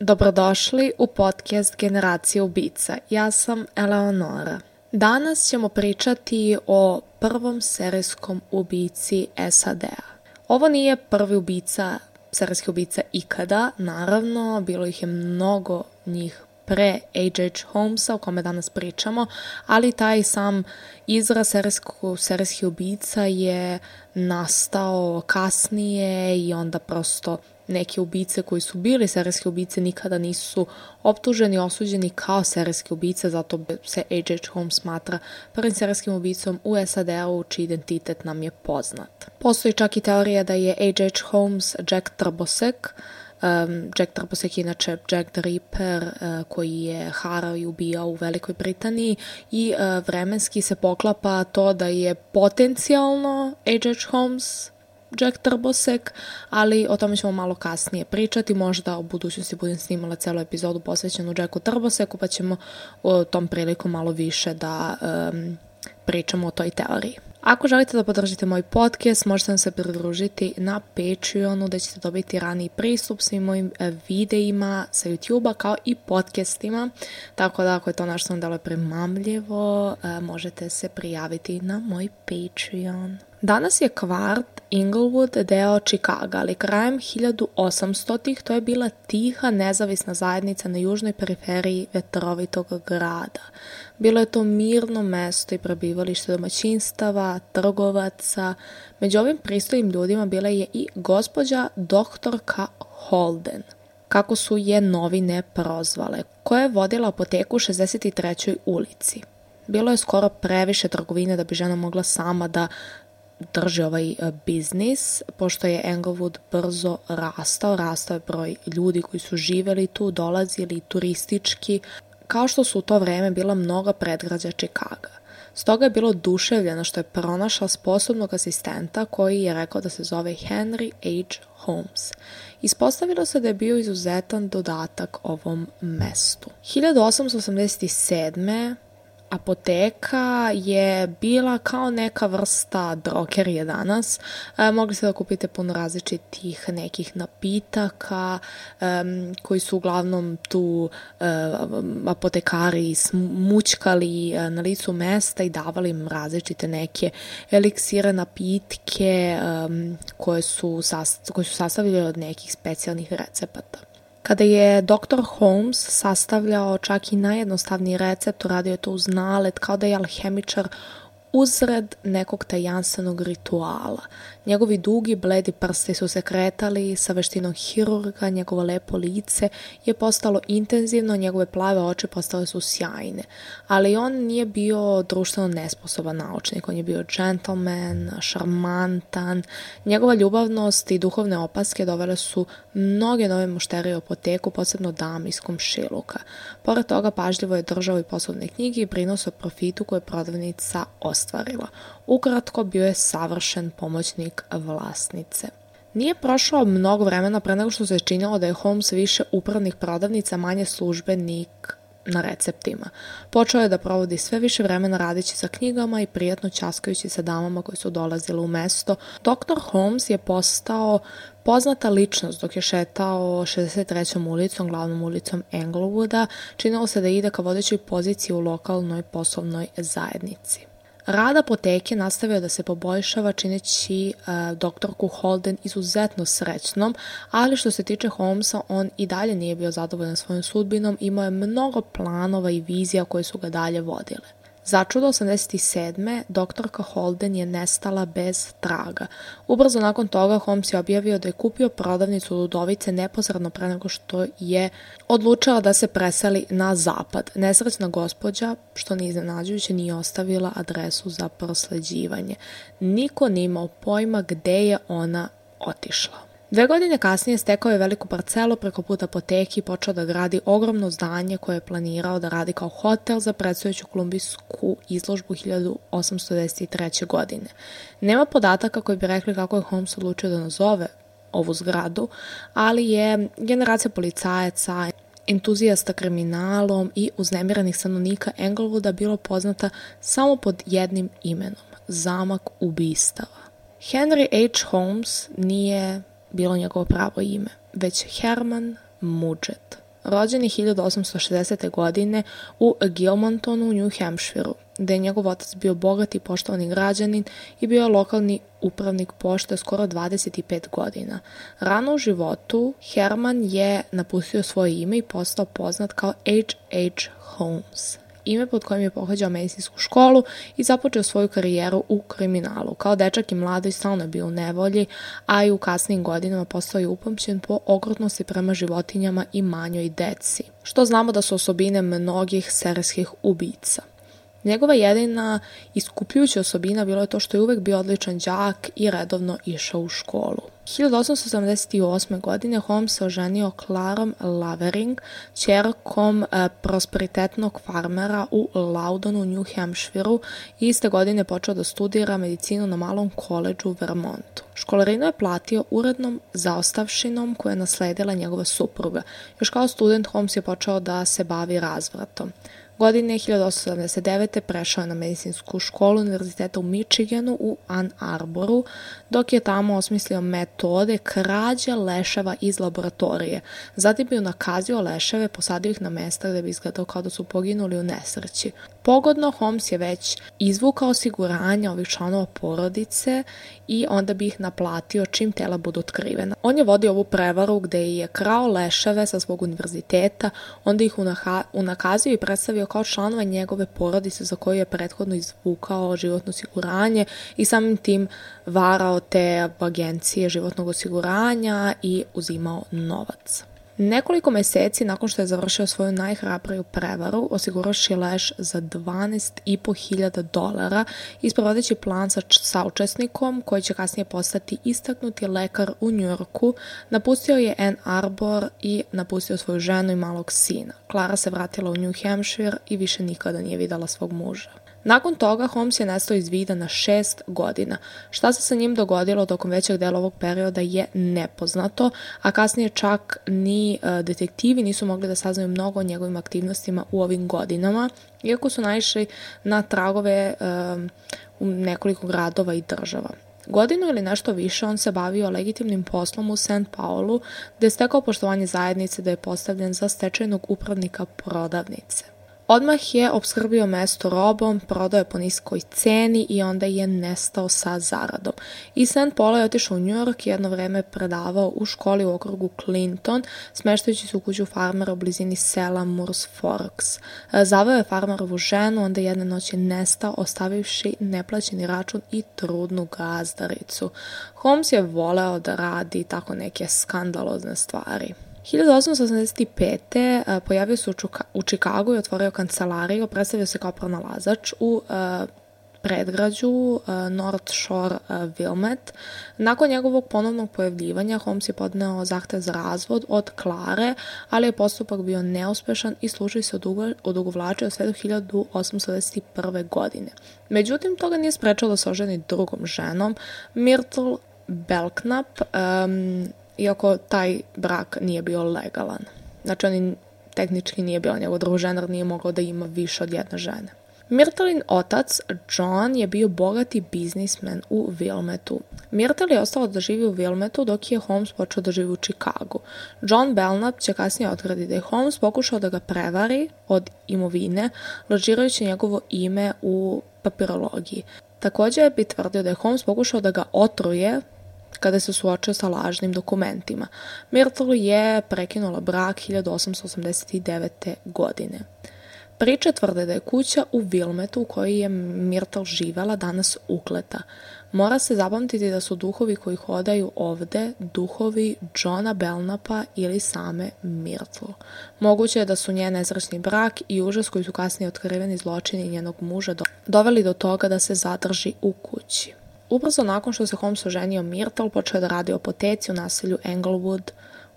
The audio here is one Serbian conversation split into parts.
Dobrodošli u podcast Generacija ubica. Ja sam Eleonora. Danas ćemo pričati o prvom serijskom ubici SAD-a. Ovo nije prvi ubica, serijski ubica ikada, naravno, bilo ih je mnogo njih pre H.H. Holmesa o kome danas pričamo, ali taj sam izraz serijsko, serijski ubica je nastao kasnije i onda prosto neke ubice koji su bili serijski ubice nikada nisu optuženi, osuđeni kao serijski ubice, zato se H.H. Holmes smatra prvim serijskim ubicom u SAD-u čiji identitet nam je poznat. Postoji čak i teorija da je H.H. Holmes Jack Trbosek, Um, Jack Trbosek je inače Jack the Ripper uh, koji je harao i ubijao u Velikoj Britaniji i uh, vremenski se poklapa to da je potencijalno H.H. Holmes Jack Trbosek, ali o tome ćemo malo kasnije pričati, možda u budućnosti budem snimala celu epizodu posvećenu Jacku Trboseku, pa ćemo o tom priliku malo više da um, pričamo o toj teoriji. Ako želite da podržite moj podcast, možete nam se pridružiti na Patreonu da ćete dobiti rani pristup svim mojim e, videima sa YouTube-a kao i podcastima. Tako da ako je to nešto vam dalo primamljivo, e, možete se prijaviti na moj Patreon. Danas je kvart Inglewood deo Chicaga, ali krajem 1800-ih to je bila tiha nezavisna zajednica na južnoj periferiji vetrovitog grada. Bilo je to mirno mesto i prebivalište domaćinstava, trgovaca. Među ovim pristojnim ljudima bila je i gospođa doktorka Holden, kako su je novine prozvale, koja je vodila apoteku u 63. ulici. Bilo je skoro previše trgovine da bi žena mogla sama da drži ovaj e, biznis, pošto je Englewood brzo rastao, rastao je broj ljudi koji su živeli tu, dolazili turistički, kao što su u to vreme bila mnoga predgrađa Čikaga. Stoga je bilo oduševljeno što je pronašla sposobnog asistenta koji je rekao da se zove Henry H. Holmes. Ispostavilo se da je bio izuzetan dodatak ovom mestu. 1887 apoteka je bila kao neka vrsta drogerije danas. E, mogli ste da kupite puno različitih nekih napitaka e, koji su uglavnom tu e, apotekari smućkali e, na licu mesta i davali im različite neke eliksire napitke koje, su koje su sastavljene od nekih specijalnih recepata. Kada je dr. Holmes sastavljao čak i najjednostavniji recept, uradio je to uz nalet, kao da je alhemičar uzred nekog tajanstvenog rituala. Njegovi dugi, bledi prsti su se kretali sa veštinom hirurga, njegovo lepo lice je postalo intenzivno, njegove plave oči postale su sjajne. Ali on nije bio društveno nesposoban naučnik, on je bio gentleman, šarmantan. Njegova ljubavnost i duhovne opaske dovele su mnoge nove mušterije u apoteku, posebno dame iz komšiluka. Pored toga pažljivo je držao i poslovne knjige i brinuo se o profitu koje je prodavnica ostvarila. Ukratko bio je savršen pomoćnik vlasnice. Nije prošlo mnogo vremena pre nego što se činilo da je Holmes više upravnih prodavnica, manje službenik na receptima. Počeo je da provodi sve više vremena radeći sa knjigama i prijatno časkajući sa damama koje su dolazile u mesto. Dr. Holmes je postao poznata ličnost dok je šetao 63. ulicom, glavnom ulicom Englewooda. Činilo se da ide ka vodećoj poziciji u lokalnoj poslovnoj zajednici. Rad apoteke nastavio da se poboljšava čineći uh, doktorku Holden izuzetno srećnom, ali što se tiče Holmesa, on i dalje nije bio zadovoljan svojom sudbinom, imao je mnogo planova i vizija koje su ga dalje vodile. Začudo 87. doktorka Holden je nestala bez traga. Ubrzo nakon toga Holmes je objavio da je kupio prodavnicu Ludovice neposredno pre nego što je odlučila da se preseli na zapad. Nesrećna gospođa, što nije iznenađujuće, nije ostavila adresu za prosleđivanje. Niko nije imao pojma gde je ona otišla. Dve godine kasnije stekao je veliku parcelu preko puta apoteki i počeo da gradi ogromno zdanje koje je planirao da radi kao hotel za predstojeću kolumbijsku izložbu 1823. godine. Nema podataka koji bi rekli kako je Holmes odlučio da nazove ovu zgradu, ali je generacija policajaca, entuzijasta kriminalom i uznemiranih stanovnika Englewooda bilo poznata samo pod jednim imenom, zamak ubistava. Henry H. Holmes nije bilo njegovo pravo ime, već Herman Mudžet. rođen je 1860. godine u Gilmontonu u New Hampshireu, gde je njegov otac bio bogat i poštovani građanin i bio je lokalni upravnik pošte skoro 25 godina. Rano u životu Herman je napustio svoje ime i postao poznat kao H.H. Holmes ime pod kojim je pohađao medicinsku školu i započeo svoju karijeru u kriminalu. Kao dečak i mlado i stalno je bio u nevolji, a i u kasnim godinama postao je upamćen po okrutnosti prema životinjama i manjoj deci, što znamo da su osobine mnogih serijskih ubica. Njegova jedina iskupljujuća osobina bilo je to što je uvek bio odličan đak i redovno išao u školu. 1878. godine Holmes se oženio Clarom Lavering, čerkom e, prosperitetnog farmera u Laudonu, New Hampshireu i iste godine počeo da studira medicinu na malom koleđu u Vermontu. Školarinu je platio urednom zaostavšinom koju je nasledila njegova supruga. Još kao student Holmes je počeo da se bavi razvratom. Godine 1879. prešao je na medicinsku školu Univerziteta u Michiganu u Ann Arboru, dok je tamo osmislio metode krađa leševa iz laboratorije. Zatim bi nakazio leševe, posadio ih na mesta gde bi izgledao kao da su poginuli u nesreći. Pogodno, Holmes je već izvukao osiguranja ovih članova porodice i onda bi ih naplatio čim tela budu otkrivena. On je vodio ovu prevaru gde je krao leševe sa svog univerziteta, onda ih unakazio i predstavio kao članova njegove porodice za koju je prethodno izvukao životno osiguranje i samim tim varao te agencije životnog osiguranja i uzimao novac. Nekoliko meseci nakon što je završio svoju najhrabriju prevaru, osiguraši leš za 12.500 dolara i sprovodeći plan sa saučesnikom, koji će kasnije postati istaknuti lekar u Njurku, napustio je Ann Arbor i napustio svoju ženu i malog sina. Klara se vratila u New Hampshire i više nikada nije videla svog muža. Nakon toga Holmes je nestao iz vida na šest godina. Šta se sa njim dogodilo tokom većeg dela ovog perioda je nepoznato, a kasnije čak ni e, detektivi nisu mogli da saznaju mnogo o njegovim aktivnostima u ovim godinama, iako su naišli na tragove e, u nekoliko gradova i država. Godinu ili nešto više on se bavio legitimnim poslom u St. Paulu, gde je stekao poštovanje zajednice da je postavljen za stečajnog upravnika prodavnice. Odmah je obskrbio mesto robom, prodao je po niskoj ceni i onda je nestao sa zaradom. I St. Paul je otišao u New York i jedno vreme predavao u školi u okrugu Clinton, smeštajući se u kuću farmera u blizini sela Moores Forks. E, zaveo je farmerovu ženu, onda jedne noći nestao, ostavivši neplaćeni račun i trudnu gazdaricu. Holmes je voleo da radi tako neke skandalozne stvari. 1885. pojavio se u Čikagu i otvorio kancelariju, predstavio se kao pronalazač u predgrađu North Shore Wilmet. Nakon njegovog ponovnog pojavljivanja Holmes je podneo zahtev za razvod od Klare, ali je postupak bio neuspešan i slučaj se odugovlačio sve do 1881. godine. Međutim, toga nije sprečalo da se oženi drugom ženom, Myrtle Belknap, um, iako taj brak nije bio legalan. Znači, on tehnički nije bio njegov druženar, nije mogao da ima više od jedne žene. Myrtlin otac, John, je bio bogati biznismen u Wilmetu. Myrtle je ostao da živi u Wilmetu dok je Holmes počeo da živi u Chicagu. John Belknap će kasnije otkrati da je Holmes pokušao da ga prevari od imovine, lažirajući njegovo ime u papirologiji. Takođe bi tvrdio da je Holmes pokušao da ga otruje kada se suočio sa lažnim dokumentima. Myrtle je prekinula brak 1889. godine. Priče tvrde da je kuća u Vilmetu u kojoj je Myrtle živela danas ukleta. Mora se zapamtiti da su duhovi koji hodaju ovde duhovi Johna Belnapa ili same Myrtle. Moguće je da su njen nezračni brak i užas koji su kasnije otkriveni zločini njenog muža doveli do toga da se zadrži u kući. Ubrzo nakon što se Holmes oženio Myrtle, počeo da radi u apoteci u naselju Englewood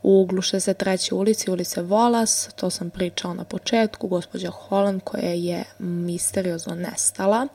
u uglu 63. ulici, ulice Volas, to sam pričao na početku, gospođa Holland koja je misteriozno nestala.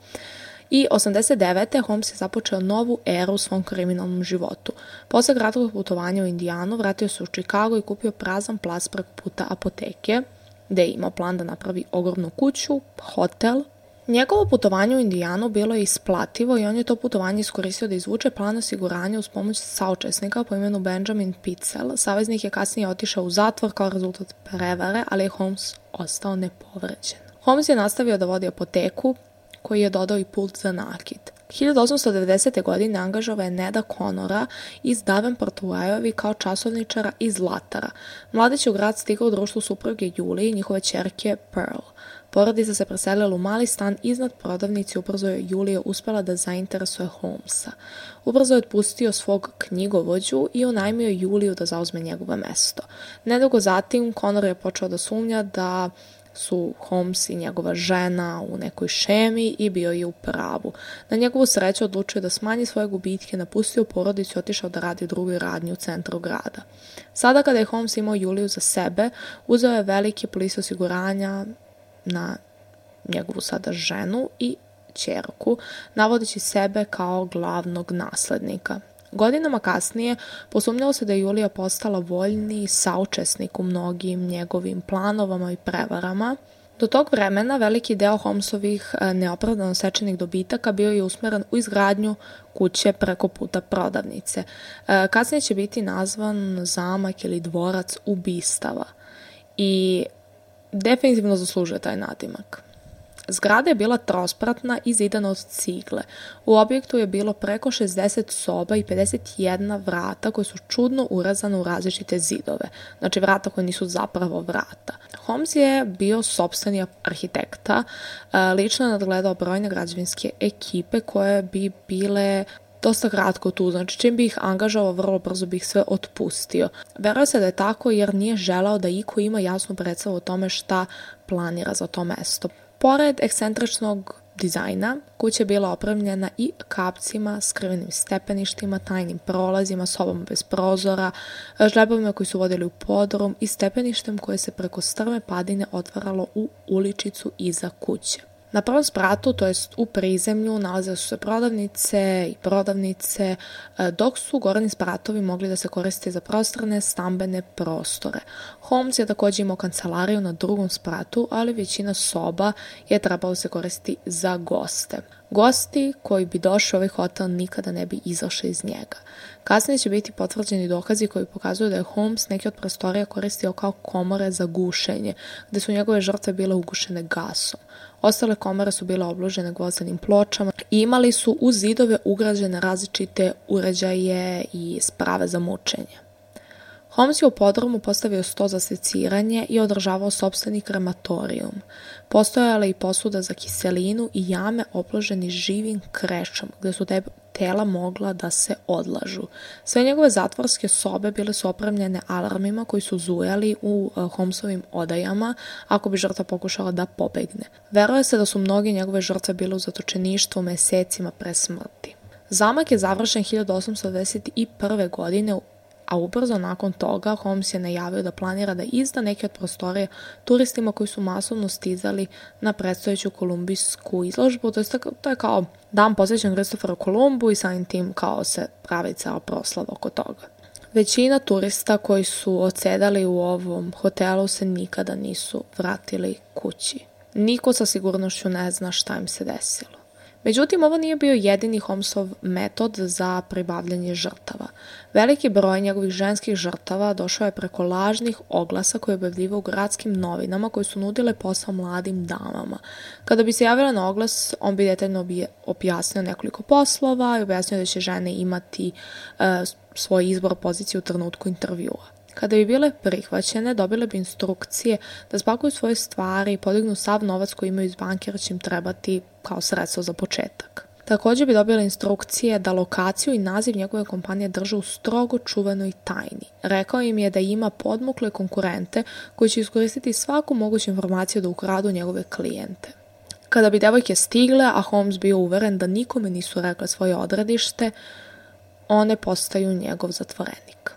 I 89. Holmes je započeo novu eru u svom kriminalnom životu. Posle kratkog putovanja u Indijanu vratio se u Chicago i kupio prazan plac preko puta apoteke, gde je imao plan da napravi ogromnu kuću, hotel, Njegovo putovanje u Indijanu bilo je isplativo i on je to putovanje iskoristio da izvuče plan osiguranja uz pomoć saučesnika po imenu Benjamin Pitzel. Saveznik je kasnije otišao u zatvor kao rezultat prevare, ali je Holmes ostao nepovređen. Holmes je nastavio da vodi apoteku, koji je dodao i pult za nakit. 1890. godine angažova je Neda Conora iz Davenport u Ajovi kao časovničara iz Latara. Mladić je u grad stigao u društvu supruge Julije i njihove čerke Pearl. Porodica se preselila u mali stan iznad prodavnici, ubrzo je Julija uspela da zainteresuje Holmesa. Ubrzo je otpustio svog knjigovođu i unajmio Juliju da zauzme njegovo mesto. Nedugo zatim Conor je počeo da sumnja da su Holmes i njegova žena u nekoj šemi i bio je u pravu. Na njegovu sreću odlučio da smanji svoje gubitke, napustio porodicu i otišao da radi u drugoj radnji u centru grada. Sada kada je Holmes imao Juliju za sebe, uzeo je velike polise osiguranja na njegovu sada ženu i čerku, navodeći sebe kao glavnog naslednika. Godinama kasnije posumnjalo se da je Julija postala voljni saučesnik u mnogim njegovim planovama i prevarama. Do tog vremena veliki deo Holmesovih e, neopravdano sečenih dobitaka bio je usmeren u izgradnju kuće preko puta prodavnice. E, kasnije će biti nazvan zamak ili dvorac ubistava i definitivno zaslužuje taj nadimak. Zgrada je bila trospratna i zidana od cigle. U objektu je bilo preko 60 soba i 51 vrata koje su čudno urazane u različite zidove. Znači vrata koje nisu zapravo vrata. Holmes je bio sobstveni arhitekta, lično je nadgledao brojne građevinske ekipe koje bi bile dosta kratko tu, znači čim bi ih angažao, vrlo brzo bih sve otpustio. Veruje se da je tako jer nije želao da iko ima jasnu predstavu o tome šta planira za to mesto. Pored ekscentričnog dizajna, kuća je bila opremljena i kapcima, skrivenim stepeništima, tajnim prolazima, sobom bez prozora, žlebovima koji su vodili u podrum i stepeništem koje se preko strme padine otvaralo u uličicu iza kuće. Na prvom spratu, to jest u prizemlju, nalaze su se prodavnice i prodavnice, e, dok su gorani spratovi mogli da se koriste za prostrane stambene prostore. Holmes je takođe imao kancelariju na drugom spratu, ali većina soba je trebalo da se koristiti za goste. Gosti koji bi došli u ovaj hotel nikada ne bi izašli iz njega. Kasnije će biti potvrđeni dokazi koji pokazuju da je Holmes neke od prostorija koristio kao komore za gušenje, gde su njegove žrtve bile ugušene gasom. Ostale komore su bile obložene gvozdenim pločama i imali su u zidove ugrađene različite uređaje i sprave za mučenje. Holmes je u podromu postavio sto za seciranje i održavao sobstveni krematorijum. Postojala i posuda za kiselinu i jame oploženi živim krešom, gde su tela mogla da se odlažu. Sve njegove zatvorske sobe bile su opremljene alarmima koji su zujali u e, Holmesovim odajama ako bi žrtva pokušala da pobegne. Veruje se da su mnogi njegove žrtve bile u zatočeništvu mesecima pre smrti. Zamak je završen 1821. godine a ubrzo nakon toga Holmes je najavio da planira da izda neke od prostorije turistima koji su masovno stizali na predstojeću kolumbijsku izložbu, to je, to je kao dan posvećen Christopheru Kolumbu i samim tim kao se pravi ceo proslav oko toga. Većina turista koji su odsedali u ovom hotelu se nikada nisu vratili kući. Niko sa sigurnošću ne zna šta im se desilo. Međutim, ovo nije bio jedini Holmesov metod za pribavljanje žrtava. Veliki broj njegovih ženskih žrtava došao je preko lažnih oglasa koje je objavljivao u gradskim novinama koje su nudile posao mladim damama. Kada bi se javila na oglas, on bi detaljno objasnio nekoliko poslova i objasnio da će žene imati uh, svoj izbor pozicije u trenutku intervjua. Kada bi bile prihvaćene, dobile bi instrukcije da spakuju svoje stvari i podignu sav novac koji imaju iz banke jer će im trebati kao sredstvo za početak. Takođe bi dobile instrukcije da lokaciju i naziv njegove kompanije drže u strogo čuvenoj tajni. Rekao im je da ima podmukle konkurente koji će iskoristiti svaku moguću informaciju da ukradu njegove klijente. Kada bi devojke stigle, a Holmes bio uveren da nikome nisu rekle svoje odredište, one postaju njegov zatvorenik.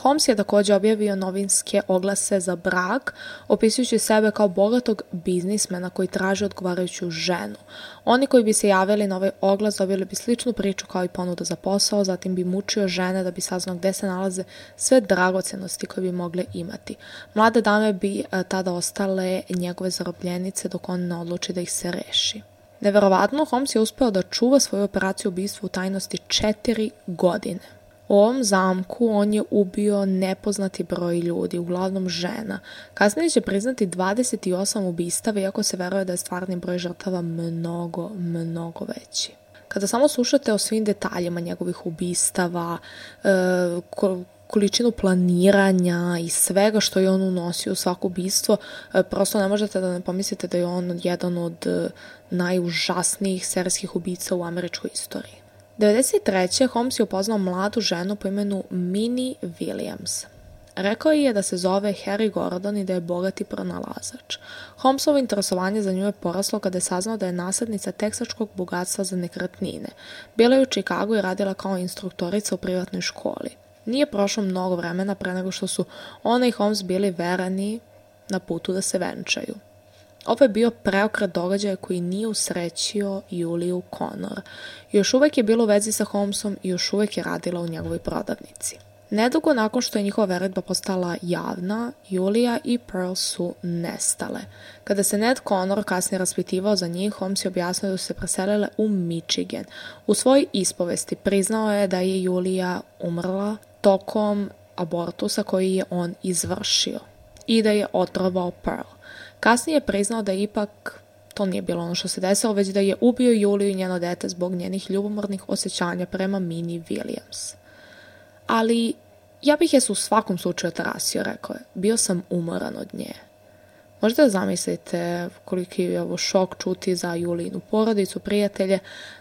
Holmes je takođe objavio novinske oglase za brak, opisujući sebe kao bogatog biznismena koji traži odgovarajuću ženu. Oni koji bi se javili na ovaj oglas dobili bi sličnu priču kao i ponuda za posao, zatim bi mučio žene da bi saznao gde se nalaze sve dragocenosti koje bi mogle imati. Mlade dame bi e, tada ostale njegove zarobljenice dok on ne odluči da ih se reši. Neverovatno, Holmes je uspeo da čuva svoju operaciju ubistva u tajnosti četiri godine. U ovom zamku on je ubio nepoznati broj ljudi, uglavnom žena. Kasnije će priznati 28 ubistava, iako se veruje da je stvarni broj žrtava mnogo, mnogo veći. Kada samo slušate o svim detaljima njegovih ubistava, e, količinu planiranja i svega što je on unosio u svako ubistvo, e, prosto ne možete da ne pomislite da je on jedan od e, najužasnijih serijskih ubica u američkoj istoriji. 93. Holmes je upoznao mladu ženu po imenu Minnie Williams. Rekao je da se zove Harry Gordon i da je bogati pronalazač. Holmesovo interesovanje za nju je poraslo kada je saznao da je naslednica teksačkog bogatstva za nekretnine. Bila je u Čikagu i radila kao instruktorica u privatnoj školi. Nije prošlo mnogo vremena pre nego što su ona i Holmes bili verani na putu da se venčaju. Ovo je bio preokret događaja koji nije usrećio Juliju Connor. Još uvek je bilo u vezi sa Holmesom i još uvek je radila u njegovoj prodavnici. Nedugo nakon što je njihova veredba postala javna, Julija i Pearl su nestale. Kada se Ned Connor kasnije raspitivao za njih, Holmes je objasnio da su se preselile u Michigan. U svojoj ispovesti priznao je da je Julija umrla tokom abortusa koji je on izvršio i da je otrovao Pearl. Kasnije je priznao da ipak to nije bilo ono što se desilo, već da je ubio Juliju i njeno dete zbog njenih ljubomornih osjećanja prema Minnie Williams. Ali ja bih je se u svakom slučaju tarasio, rekao je. Bio sam umoran od nje. Možete da zamislite koliki je ovo šok čuti za Julinu porodicu, prijatelje,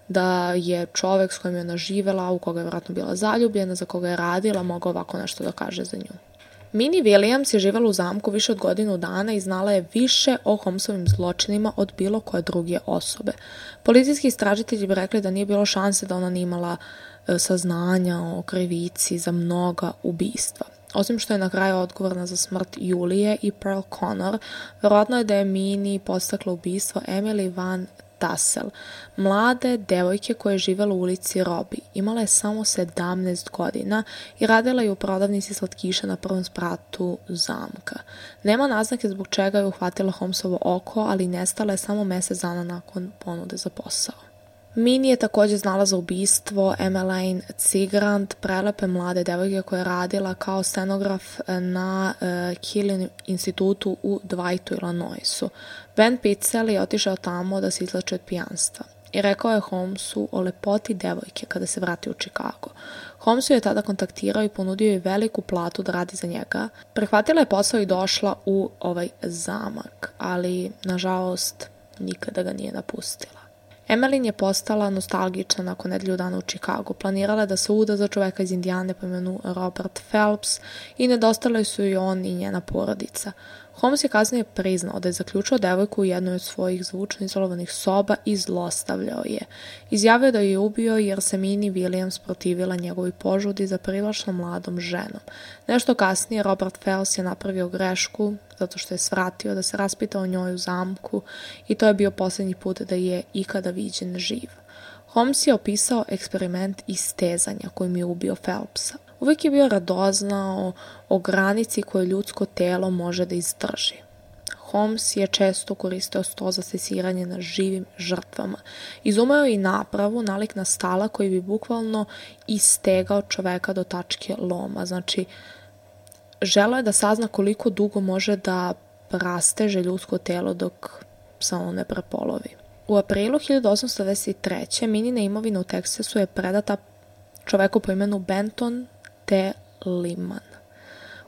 da je čovek s kojim je ona živela, u koga je vratno bila zaljubljena, za koga je radila, mogao ovako nešto da kaže za nju. Minnie Williams je živala u zamku više od godinu dana i znala je više o Holmesovim zločinima od bilo koje druge osobe. Policijski istražitelji bi rekli da nije bilo šanse da ona nije imala e, saznanja o krivici za mnoga ubistva. Osim što je na kraju odgovorna za smrt Julije i Pearl Connor, verovatno je da je Minnie postakla ubistvo Emily Van Tassel, mlade devojke koja je živela u ulici Robi. Imala je samo 17 godina i radila je u prodavnici slatkiša na prvom spratu zamka. Nema naznake zbog čega je uhvatila Holmesovo oko, ali nestala je samo mesec dana nakon ponude za posao. Mini je takođe znala za ubistvo Emmeline Cigrand, prelepe mlade devojke koja je radila kao scenograf na uh, e, Killing institutu u Dwightu, Illinoisu. Ben Pitzel je otišao tamo da se izlače od pijanstva i rekao je Holmesu o lepoti devojke kada se vrati u Chicago. Holmes je tada kontaktirao i ponudio je veliku platu da radi za njega. Prehvatila je posao i došla u ovaj zamak, ali nažalost nikada ga nije napustila. Emelin je postala nostalgična nakon nedelju dana u Čikagu. Planirala da se uda za čoveka iz Indijane po imenu Robert Phelps i nedostale su i on i njena porodica. Holmes je kasnije priznao da je zaključio devojku u jednoj od svojih zvučno izolovanih soba i zlostavljao je. Izjavio da je ubio jer se Minnie Williams protivila njegovi požudi za privlačnom mladom ženom. Nešto kasnije Robert Fels je napravio grešku zato što je svratio da se raspita o njoj u zamku i to je bio poslednji put da je ikada viđen živ. Holmes je opisao eksperiment istezanja kojim je ubio Phelpsa. Uvijek je bio radoznao o granici koje ljudsko telo može da izdrži. Holmes je često koristio sto za sesiranje na živim žrtvama. Izumeo je i napravu, nalik na stala koji bi bukvalno istegao čoveka do tačke loma. Znači, želo je da sazna koliko dugo može da rasteže ljudsko telo dok se ono ne prepolovi. U aprilu 1823. minina imovina u Teksasu je predata čoveku po imenu Benton T. Liman,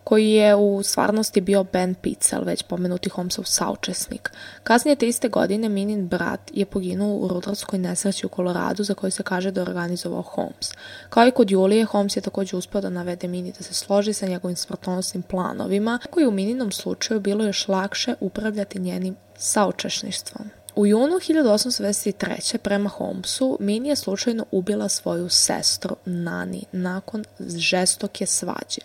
koji je u stvarnosti bio Ben Pitzel, već pomenuti Holmesov saučesnik. Kasnije te iste godine Minin brat je poginuo u rudarskoj nesreći u Koloradu za koju se kaže da organizovao Holmes. Kao i kod Julije, Holmes je takođe uspeo da navede Mini da se složi sa njegovim smrtonosnim planovima, koji u Mininom slučaju bilo još lakše upravljati njenim saučešništvom. U junu 1823. prema Holmesu, Minnie je slučajno ubila svoju sestru Nani nakon žestoke svađe.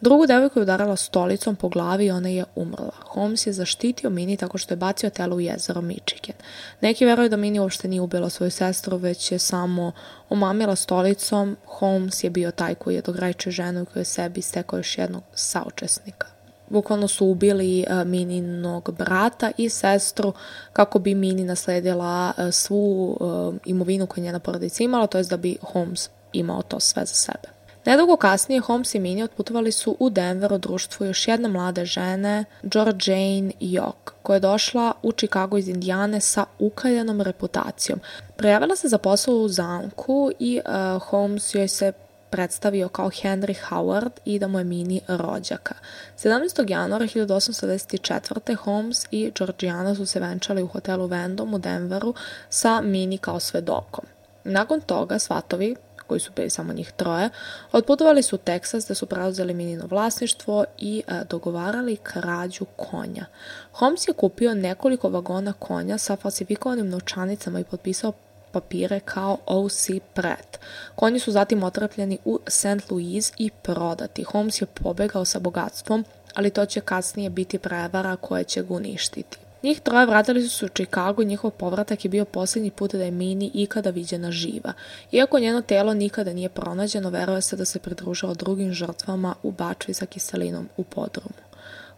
Drugu devojku je udarala stolicom po glavi i ona je umrla. Holmes je zaštitio Minnie tako što je bacio telo u jezero Michigan. Neki veruju da Minnie uopšte nije ubila svoju sestru, već je samo omamila stolicom. Holmes je bio taj koji je dograjče ženu i koji je sebi stekao još jednog saučesnika. Bukvalno su ubili uh, Mininog brata i sestru kako bi Mini nasledila uh, svu uh, imovinu koju njena porodica imala, to je da bi Holmes imao to sve za sebe. Nedugo kasnije Holmes i Minnie otputovali su u Denver u društvu još jedne mlade žene, George Jane York, koja je došla u Chicago iz Indijane sa ukaljenom reputacijom. Prejavila se za posao u zamku i uh, Holmes joj se predstavio kao Henry Howard i da mu je Mini rođaka. 17. januara 1824. Holmes i Georgiana su se venčali u hotelu Vendom u Denveru sa Mini kao svedokom. Nakon toga svatovi, koji su bili samo njih troje, otputovali su u Teksas da su preuzeli minino vlasništvo i e, dogovarali krađu konja. Holmes je kupio nekoliko vagona konja sa falsifikovanim novčanicama i potpisao papire kao OC Pratt. Konji su zatim otrpljeni u St. Louis i prodati. Holmes je pobegao sa bogatstvom, ali to će kasnije biti prevara koja će ga uništiti. Njih troje vratili su se u Chicago i njihov povratak je bio posljednji put da je Mini ikada viđena živa. Iako njeno telo nikada nije pronađeno, veruje se da se pridružao drugim žrtvama u bačvi sa kiselinom u podrumu.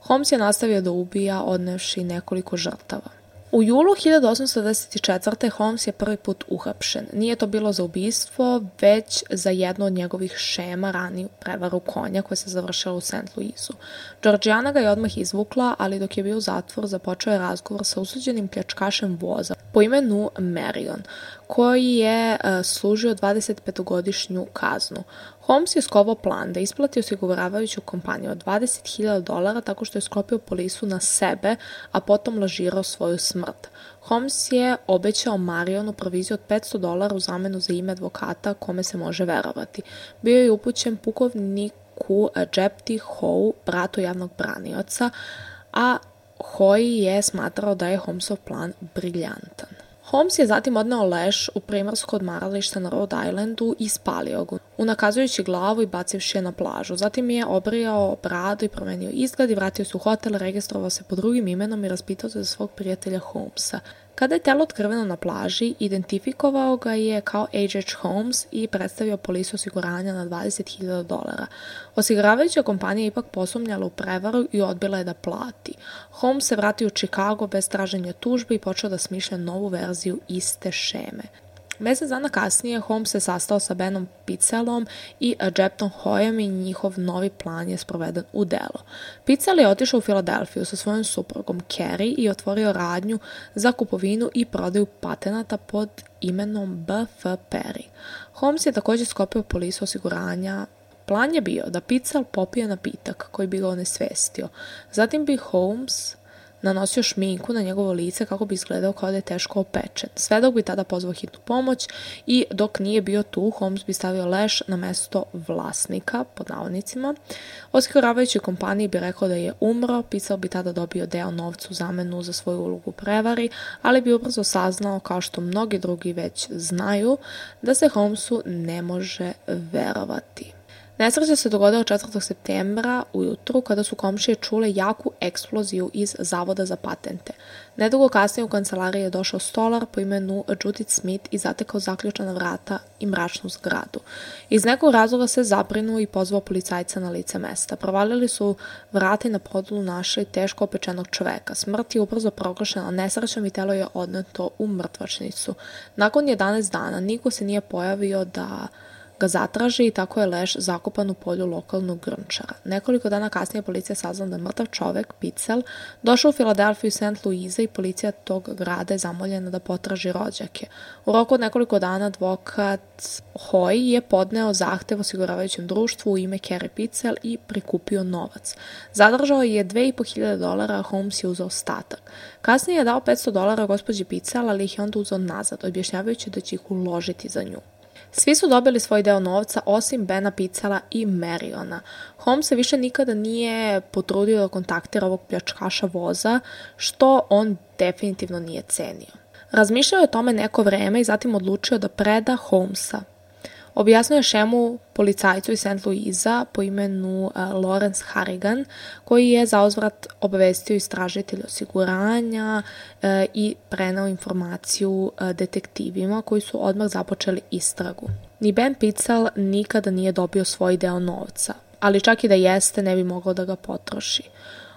Holmes je nastavio da ubija odnevši nekoliko žrtava. U julu 1824. Holmes je prvi put uhapšen. Nije to bilo za ubistvo, već za jednu od njegovih šema raniju prevaru konja koja se završila u St. Louisu. Georgiana ga je odmah izvukla, ali dok je bio u zatvoru započeo je razgovor sa usuđenim pljačkašem voza po imenu Marion, koji je uh, služio 25-godišnju kaznu. Holmes je skovao plan da isplati osiguravajuću kompaniju od 20.000 dolara tako što je sklopio polisu na sebe, a potom lažirao svoju smrt. Holmes je obećao Marionu proviziju od 500 dolara u zamenu za ime advokata kome se može verovati. Bio je upućen pukovniku Jepti Howe, bratu javnog branioca, a Hoy je smatrao da je Holmesov plan briljantan. Holmes je zatim odneo leš u primarsko odmaralište na Rhode Islandu i spalio ga, unakazujući glavu i bacivši je na plažu. Zatim je obrijao bradu i promenio izgled i vratio se u hotel, registrovao se pod drugim imenom i raspitao se za svog prijatelja Holmesa. Kada je telo otkriveno na plaži, identifikovao ga je kao H.H. Holmes i predstavio polisu osiguranja na 20.000 dolara. Osiguravajuća kompanija ipak posumnjala u prevaru i odbila je da plati. Holmes se vratio u Chicago bez traženja tužbe i počeo da smišlja novu verziju iste šeme. Mesec dana kasnije Holmes se sastao sa Benom Picelom i Jeptom Hoyem i njihov novi plan je sproveden u delo. Picel je otišao u Filadelfiju sa svojom suprugom Carrie i otvorio radnju za kupovinu i prodaju patenata pod imenom B.F. Perry. Holmes je također skopio polisu osiguranja Plan je bio da Picel popije napitak koji bi ga onesvestio. Zatim bi Holmes nanosio šminku na njegovo lice kako bi izgledao kao da je teško opečen. Svedok bi tada pozvao hitnu pomoć i dok nije bio tu, Holmes bi stavio leš na mesto vlasnika, pod navodnicima. Osiguravajući kompaniji bi rekao da je umro, pisao bi tada dobio deo novca u zamenu za svoju ulogu prevari, ali bi ubrzo saznao, kao što mnogi drugi već znaju, da se Holmesu ne može verovati. Nesreća se dogodila 4. septembra ujutru kada su komšije čule jaku eksploziju iz Zavoda za patente. Nedugo kasnije u kancelariji je došao stolar po imenu Judith Smith i zatekao zaključana vrata i mračnu zgradu. Iz nekog razloga se zabrinuo i pozvao policajca na lice mesta. Provalili su vrata i na podolu našli teško opečenog čoveka. Smrt je ubrzo proglašena nesrećom i telo je odneto u mrtvačnicu. Nakon 11 dana niko se nije pojavio da ga zatraži i tako je leš zakopan u polju lokalnog grnčara. Nekoliko dana kasnije policija saznala da mrtav čovek, Picel, došao u Filadelfiju i St. Louisa i policija tog grada je zamoljena da potraži rođake. U roku od nekoliko dana advokat Hoy je podneo zahtev osiguravajućem društvu u ime Kerry Picel i prikupio novac. Zadržao je 2500 dolara, a Holmes je uzao ostatak. Kasnije je dao 500 dolara gospođi Picel, ali ih je onda uzao nazad, objašnjavajući da će ih uložiti za nju. Svi su dobili svoj deo novca osim Bena Picala i Mariona. Holmes se više nikada nije potrudio da kontaktira ovog pljačkaša voza, što on definitivno nije cenio. Razmišljao je o tome neko vreme i zatim odlučio da preda Holmesa, Objasnio je šemu policajcu iz St. Louisa po imenu uh, Lawrence Harrigan, koji je zauzvrat obavestio istražitelj osiguranja uh, i prenao informaciju uh, detektivima koji su odmah započeli istragu. Ni Ben Pitzel nikada nije dobio svoj deo novca, ali čak i da jeste ne bi mogao da ga potroši.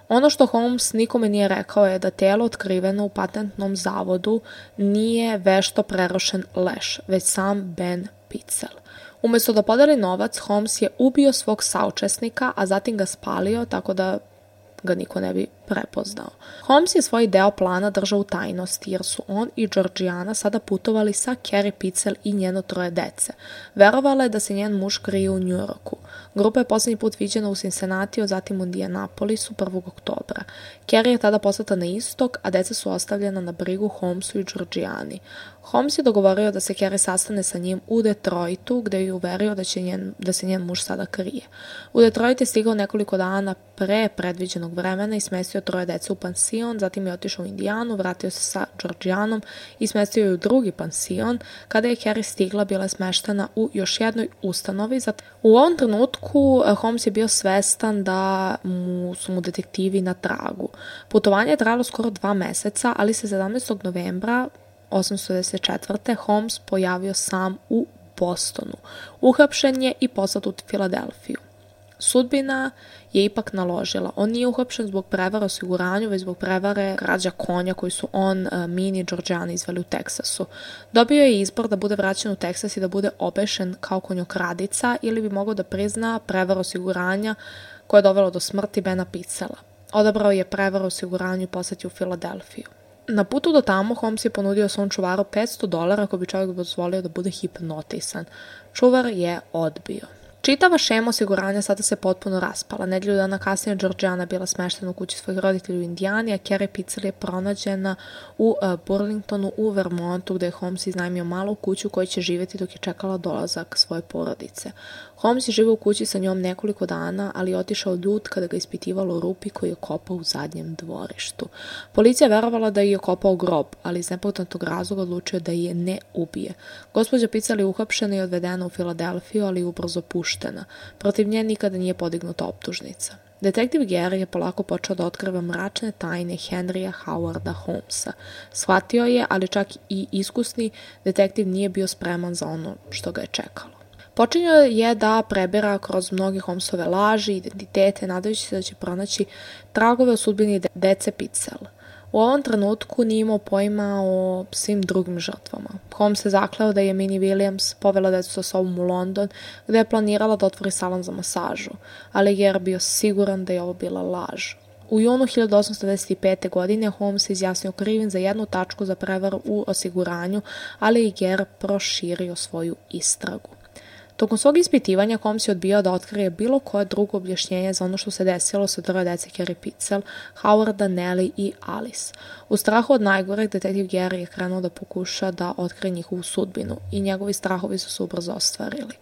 Ono što Holmes nikome nije rekao je da telo otkriveno u patentnom zavodu nije vešto prerošen leš, već sam Ben Pitzel. Umesto da podeli novac, Holmes je ubio svog saučesnika, a zatim ga spalio tako da ga niko ne bi prepoznao. Holmes je svoj deo plana držao u tajnosti jer su on i Georgiana sada putovali sa Carrie Pitzel i njeno troje dece. Verovala je da se njen muž krije u Njujorku. Grupa je poslednji put viđena u Cincinnati, zatim u Indianapolisu 1. oktobra. Carrie je tada poslata na istok, a deca su ostavljena na brigu Holmesu i Georgiani. Holmes je dogovorio da se Carrie sastane sa njim u Detroitu, gde je uverio da, će njen, da se njen muž sada krije. U Detroit je stigao nekoliko dana pre predviđenog vremena i smestio troje dece u pansion, zatim je otišao u Indijanu, vratio se sa Georgianom i smestio je u drugi pansion. Kada je Carrie stigla, bila je smeštena u još jednoj ustanovi. U ovom trenutku eh, Holmes je bio svestan da mu su mu detektivi na tragu. Putovanje je trajalo skoro dva meseca, ali se 17. novembra 894. Holmes pojavio sam u Bostonu. Uhapšen je i poslat u Filadelfiju. Sudbina je ipak naložila. On nije uhapšen zbog prevara osiguranju, već zbog prevare krađa konja koji su on, uh, Mini i Georgiana izveli u Teksasu. Dobio je izbor da bude vraćen u Teksas i da bude obešen kao konjokradica ili bi mogao da prizna prevar osiguranja koja je dovela do smrti Bena Picela. Odabrao je prevar osiguranju i poslati u Filadelfiju. Na putu do tamo Holmes je ponudio svom čuvaru 500 dolara ako bi čovjek dozvolio da bude hipnotisan. Čuvar je odbio. Čitava šema osiguranja sada se potpuno raspala. Nedlju dana kasnije Georgiana bila smeštena u kući svojih roditelja u Indijani, a Carrie Pitzel je pronađena u uh, Burlingtonu u Vermontu gde je Holmes iznajmio malu kuću u kojoj će živjeti dok je čekala dolazak svoje porodice. Holmes je živao u kući sa njom nekoliko dana, ali je otišao ljud kada ga ispitivalo rupi koji je kopao u zadnjem dvorištu. Policija verovala da je kopao grob, ali iz nepoznatog razloga odlučio da je ne ubije. Gospođa Pical je uhapšena i odvedena u Filadelfiju, ali ubrzo puštena. Protiv nje nikada nije podignuta optužnica. Detektiv Gary je polako počeo da otkriva mračne tajne Henrya Howarda Holmesa. Shvatio je, ali čak i iskusni detektiv nije bio spreman za ono što ga je čekalo. Počinio je da prebira kroz mnoge Holmesove laži, identitete, nadajući se da će pronaći tragove o sudbini dece Pitzel. U ovom trenutku nije imao pojma o svim drugim žrtvama. Holmes se zakleo da je Minnie Williams povela decu sa sobom u London, gde je planirala da otvori salon za masažu, ali je bio siguran da je ovo bila laž. U junu 1895. godine Holmes se izjasnio krivim za jednu tačku za prevaru u osiguranju, ali je Ger proširio svoju istragu. Tokom svog ispitivanja Holmes je odbijao da otkrije bilo koje drugo objašnjenje za ono što se desilo sa troje dece Carrie Pitzel, Howarda, Nelly i Alice. U strahu od najgoreg, detektiv Gary je krenuo da pokuša da otkrije njihovu sudbinu i njegovi strahovi su se ubrzo ostvarili.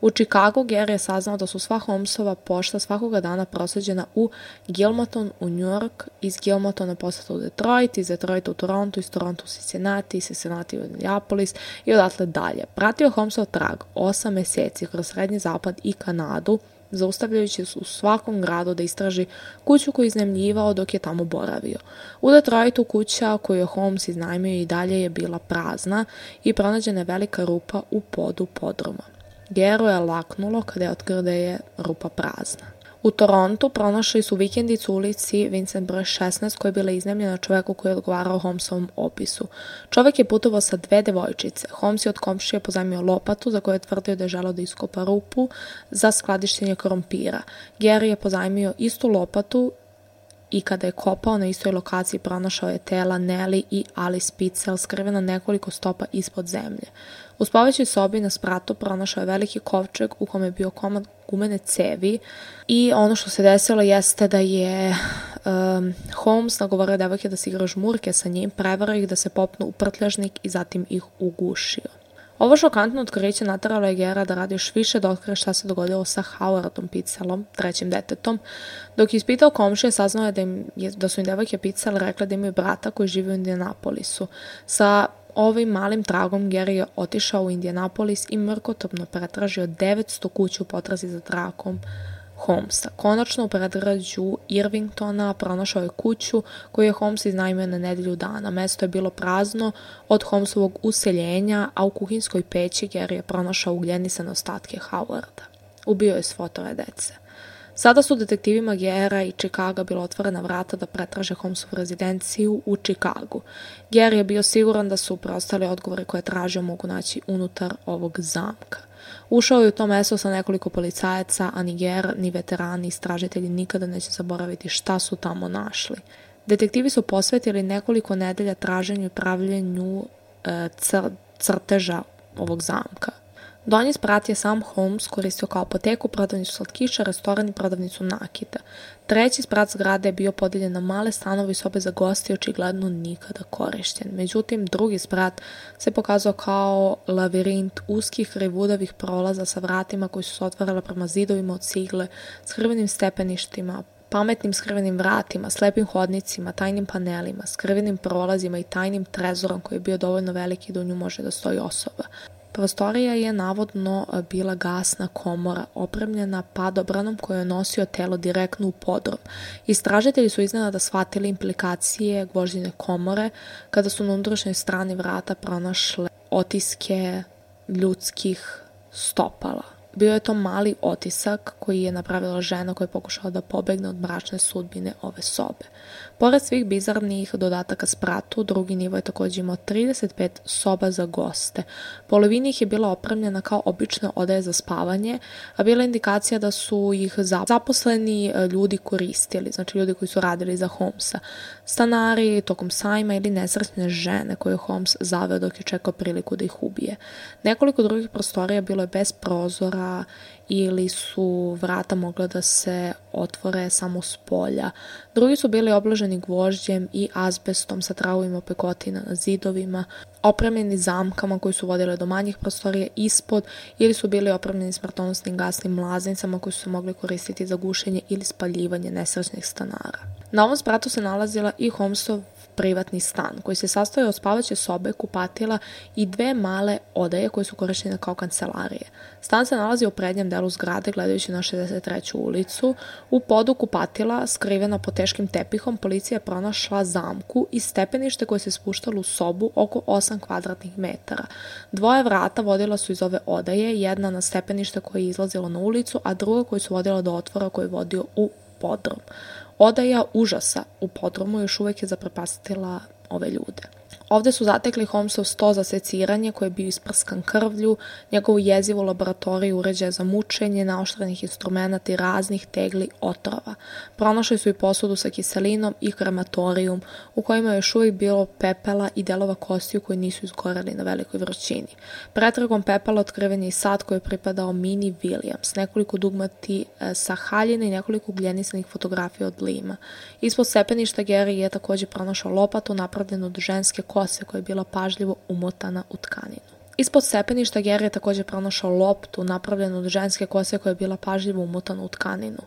U Chicago Gary je saznao da su sva Holmesova pošta svakoga dana prosleđena u Gilmaton u New York, iz Gilmatona poslata u Detroit, iz Detroita u Toronto, iz Toronto u Cincinnati, iz Cincinnati u Indianapolis i odatle dalje. Pratio Holmesov trag 8 meseci kroz Srednji zapad i Kanadu, zaustavljajući u svakom gradu da istraži kuću koju je iznemljivao dok je tamo boravio. U Detroitu kuća koju je Holmes iznajmio i dalje je bila prazna i pronađena je velika rupa u podu podruma. Gero je laknulo kada je otkrio da je rupa prazna. U Torontu pronašli su vikendicu u ulici Vincent broj 16 koja je bila iznemljena čoveku koji je odgovarao Holmesovom opisu. Čovek je putovao sa dve devojčice. Holmes je od komšije pozajmio lopatu za koju je tvrdio da je želao da iskopa rupu za skladištenje krompira. Gary je pozajmio istu lopatu i kada je kopao na istoj lokaciji pronašao je tela Nelly i Alice Pitzel skrivena nekoliko stopa ispod zemlje. U spavaćoj sobi na spratu pronašao je veliki kovčeg u kome je bio komad gumene cevi i ono što se desilo jeste da je um, Holmes nagovorio devojke da se igra žmurke sa njim, prevarao ih da se popnu u prtljažnik i zatim ih ugušio. Ovo šokantno otkriće nataralo je Gera da radi još više da otkrije šta se dogodilo sa Howardom Pitzelom, trećim detetom. Dok je ispitao komšije, saznao je da, im, da su im devojke Pitzel rekla da imaju brata koji živi u Indianapolisu. Sa Ovim malim tragom Gary je otišao u Indianapolis i mrkotopno pretražio 900 kuću u potrazi za trakom Holmesa. Konačno u predgrađu Irvingtona pronašao je kuću koju je Holmes iznajmio na nedelju dana. Mesto je bilo prazno od Holmesovog useljenja, a u kuhinskoj peći Gary je pronašao ugljenisane ostatke Howarda. Ubio je svotove dece. Sada su detektivima Gera i Chicaga bila otvorena vrata da pretraže Holmesovu rezidenciju u Chicagu. Ger je bio siguran da su preostali odgovori koje tražio mogu naći unutar ovog zamka. Ušao je u to mesto sa nekoliko policajaca, a ni Ger, ni veterani, istražitelji nikada neće zaboraviti šta su tamo našli. Detektivi su posvetili nekoliko nedelja traženju i pravljenju e, cr crteža ovog zamka. Donji sprat je sam Holmes koristio kao apoteku, prodavnicu slatkiša, restoran i prodavnicu nakita. Treći sprat zgrade je bio podeljen na male stanove i sobe za goste očigledno nikada korišćen. Međutim, drugi sprat se pokazao kao lavirint uskih rivudavih prolaza sa vratima koji su se otvarala prema zidovima od cigle, s hrvenim stepeništima, pametnim skrvenim vratima, slepim hodnicima, tajnim panelima, skrvenim prolazima i tajnim trezorom koji je bio dovoljno veliki da u nju može da stoji osoba. Prostorija je navodno e, bila gasna komora, opremljena padobranom koja je nosio telo direktno u podrom. Istražitelji su iznenada shvatili implikacije gvožđine komore kada su na unutrašnjoj strani vrata pronašle otiske ljudskih stopala. Bio je to mali otisak koji je napravila žena koja je pokušala da pobegne od mračne sudbine ove sobe. Pored svih bizarnih dodataka spratu, drugi nivo je takođe imao 35 soba za goste. Polovina ih je bila opremljena kao obične odaje za spavanje, a bila indikacija da su ih zaposleni e, ljudi koristili, znači ljudi koji su radili za Holmesa. Stanari tokom sajma ili nesretne žene koje je Holmes zaveo dok je čekao priliku da ih ubije. Nekoliko drugih prostorija bilo je bez prozora ili su vrata mogla da se otvore samo s polja. Drugi su bili obloženi gvožđem i azbestom sa travovima pekotina na zidovima, opremljeni zamkama koji su vodile do manjih prostorija ispod ili su bili opremljeni smrtonosnim gasnim mlaznicama koji su se mogli koristiti za gušenje ili spaljivanje nesrećnih stanara. Na ovom spratu se nalazila i Holmesov privatni stan, koji se sastoje od spavaće sobe, kupatila i dve male odaje koje su korištene kao kancelarije. Stan se nalazi u prednjem delu zgrade, gledajući na 63. ulicu. U podu kupatila, skrivena pod teškim tepihom, policija je pronašla zamku i stepenište koje se spuštalo u sobu oko 8 kvadratnih metara. Dvoje vrata vodila su iz ove odaje, jedna na stepenište koje je izlazilo na ulicu, a druga koja su vodila do otvora koji je vodio u podrom. Odaja užasa u podromu još uvek je zaprepastila ove ljude. Ovde su zatekli Holmesov sto za seciranje koji je bio isprskan krvlju, njegovu jezivu laboratoriju uređaja za mučenje, naoštrenih instrumenta i raznih tegli otrova. Pronašli su i posudu sa kiselinom i krematorijum u kojima je još uvijek bilo pepela i delova kostiju koji nisu izgoreli na velikoj vrućini. Pretragom pepela otkriven je i sad koji je pripadao Mini Williams, nekoliko dugmati e, sa haljine i nekoliko gljenisanih fotografija od lima. Ispod stepeništa Gary je takođe pronašao lopatu napravljenu od ženske kosti kose koja je bila pažljivo umotana u tkaninu. Ispod stepeništa Gary je takođe pronašao loptu napravljenu od ženske kose koja je bila pažljivo umotana u tkaninu.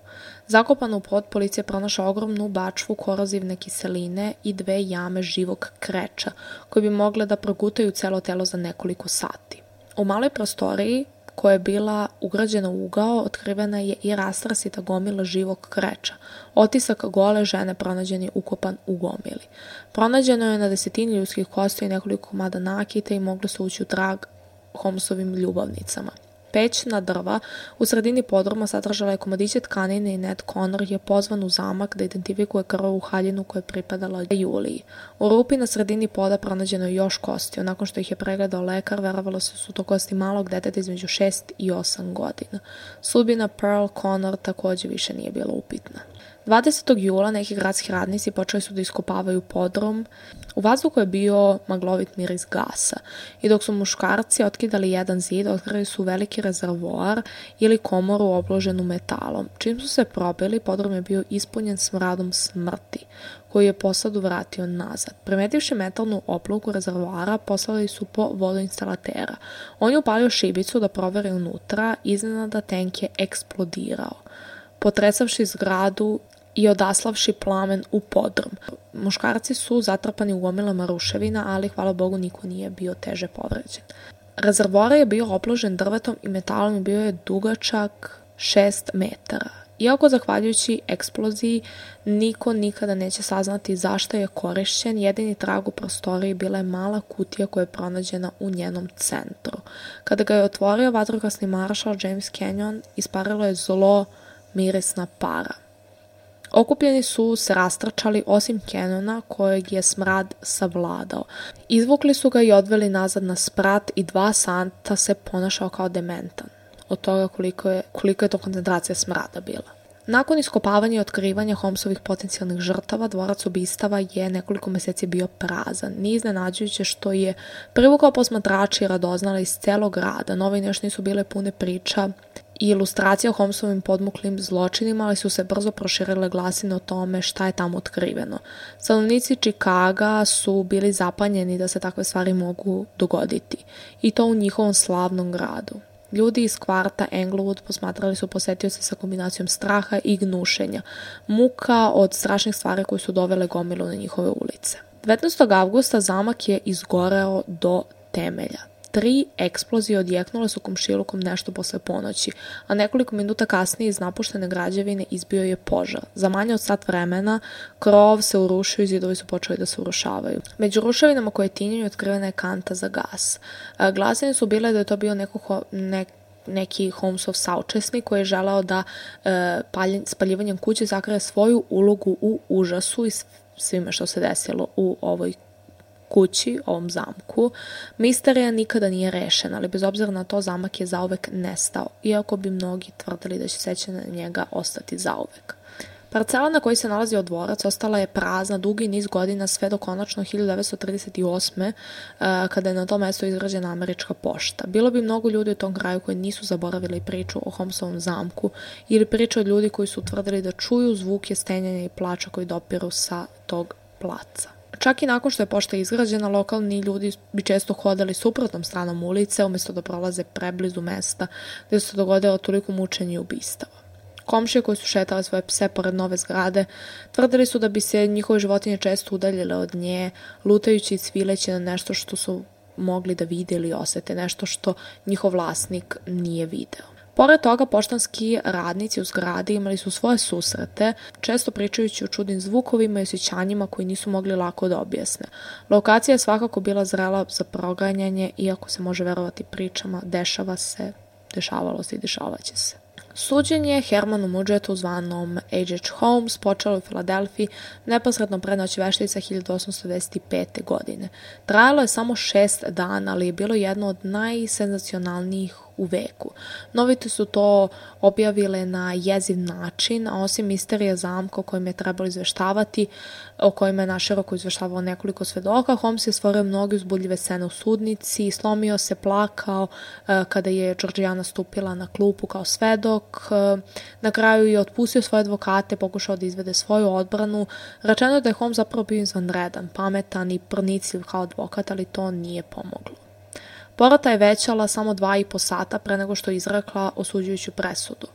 Zakopano u pod policija je pronašao ogromnu bačvu korozivne kiseline i dve jame živog kreča koje bi mogle da progutaju celo telo za nekoliko sati. U maloj prostoriji koja je bila ugrađena u ugao, otkrivena je i rastrasita gomila živog kreča. Otisak gole žene pronađen je ukopan u gomili. Pronađeno je na desetini ljudskih kosti i nekoliko komada nakita i moglo se ući u trag Holmesovim ljubavnicama. Pećna drva u sredini podruma sadržala je komadiće tkanine i Ned Connor je pozvan u zamak da identifikuje krvavu haljinu koja je pripadala Juliji. U rupi na sredini poda pronađeno je još kostiju. Nakon što ih je pregledao lekar, verovalo se da su to kosti malog deteta između 6 i 8 godina. Sudbina Pearl Connor takođe više nije bila upitna. 20. jula neki gradski radnici počeli su da iskopavaju podrum. U vazduhu je bio maglovit miris gasa i dok su muškarci otkidali jedan zid, otkrili su veliki rezervoar ili komoru obloženu metalom. Čim su se probili, podrum je bio ispunjen smradom smrti, koji je posadu vratio nazad. Primetivši metalnu opluku rezervoara, poslali su po vodoinstalatera. On je upalio šibicu da proveri unutra, iznenada tank je eksplodirao potresavši zgradu i odaslavši plamen u podrum. Muškarci su zatrpani u gomilama ruševina, ali hvala Bogu niko nije bio teže povređen. Rezervoar je bio opložen drvetom i metalom i bio je dugačak 6 metara. Iako zahvaljujući eksploziji niko nikada neće saznati zašto je korišćen, jedini trag u prostoriji bila je mala kutija koja je pronađena u njenom centru. Kada ga je otvorio vatrogasni maršal James Canyon, isparilo je zlo mirisna para. Okupljeni su se rastračali osim Kenona kojeg je smrad savladao. Izvukli su ga i odveli nazad na sprat i dva santa se ponašao kao dementan. Od toga koliko je, koliko je to koncentracija smrada bila. Nakon iskopavanja i otkrivanja Holmesovih potencijalnih žrtava, dvorac ubistava je nekoliko meseci bio prazan. Nije iznenađujuće što je privukao posmatrači i radoznala iz celog grada. Novine još nisu bile pune priča i ilustracija o Holmesovim podmuklim zločinima, ali su se brzo proširile glasine o tome šta je tamo otkriveno. Stanovnici Čikaga su bili zapanjeni da se takve stvari mogu dogoditi. I to u njihovom slavnom gradu. Ljudi iz kvarta Englewood posmatrali su posetioce sa kombinacijom straha i gnušenja, muka od strašnih stvari koje su dovele gomilu na njihove ulice. 19. avgusta zamak je izgoreo do temelja. Tri eksplozije odjeknule su komšilukom nešto posle ponoći, a nekoliko minuta kasnije iz napuštene građevine izbio je požar. Za manje od sat vremena krov se urušio i zidovi su počeli da se urušavaju. Među ruševinama koje tinjaju otkrivena je kanta za gas. Glasine su bile da je to bio neko, ne, neki Holmesov saučesnik koji je želao da e, paljen, spaljivanjem kuće zakraje svoju ulogu u užasu i svime što se desilo u ovoj kući, ovom zamku, misterija nikada nije rešena, ali bez obzira na to zamak je zauvek nestao, iako bi mnogi tvrdili da će sećanje na njega ostati zauvek. Parcela na kojoj se nalazio dvorac ostala je prazna dugi niz godina sve do konačno 1938. Eh, kada je na tom mestu izgrađena američka pošta. Bilo bi mnogo ljudi u tom kraju koji nisu zaboravili priču o Holmesovom zamku ili priču od ljudi koji su tvrdili da čuju zvuke stenjanja i plača koji dopiru sa tog placa. Čak i nakon što je pošta izgrađena, lokalni ljudi bi često hodali suprotnom stranom ulice umesto da prolaze preblizu mesta gde se dogodilo toliko mučenja i ubistava. Komšije koji su šetale svoje pse pored nove zgrade tvrdili su da bi se njihove životinje često udaljile od nje, lutajući i cvileći na nešto što su mogli da vide ili osete, nešto što njihov vlasnik nije video. Pored toga, poštanski radnici u zgradi imali su svoje susrete, često pričajući o čudnim zvukovima i osjećanjima koji nisu mogli lako da objasne. Lokacija je svakako bila zrela za proganjanje, iako se može verovati pričama, dešava se, dešavalo se i dešavaće se. Suđenje Hermanu Mudžetu zvanom H.H. Holmes počelo u Filadelfiji neposredno pre noći veštica 1825. godine. Trajalo je samo šest dana, ali je bilo jedno od najsenzacionalnijih u veku. Novite su to objavile na jeziv način, a osim misterija zamka o kojim je trebalo izveštavati, o kojima je naširoko izveštavao nekoliko svedoka, Holmes je stvorio mnoge uzbudljive scene u sudnici, slomio se, plakao e, kada je Georgiana stupila na klupu kao svedok, e, na kraju je otpustio svoje advokate, pokušao da izvede svoju odbranu. Rečeno je da je Holmes zapravo bio izvanredan, pametan i pronicljiv kao advokat, ali to nije pomoglo. Porota je većala samo dva i po sata pre nego što je izrekla osuđujuću presudu.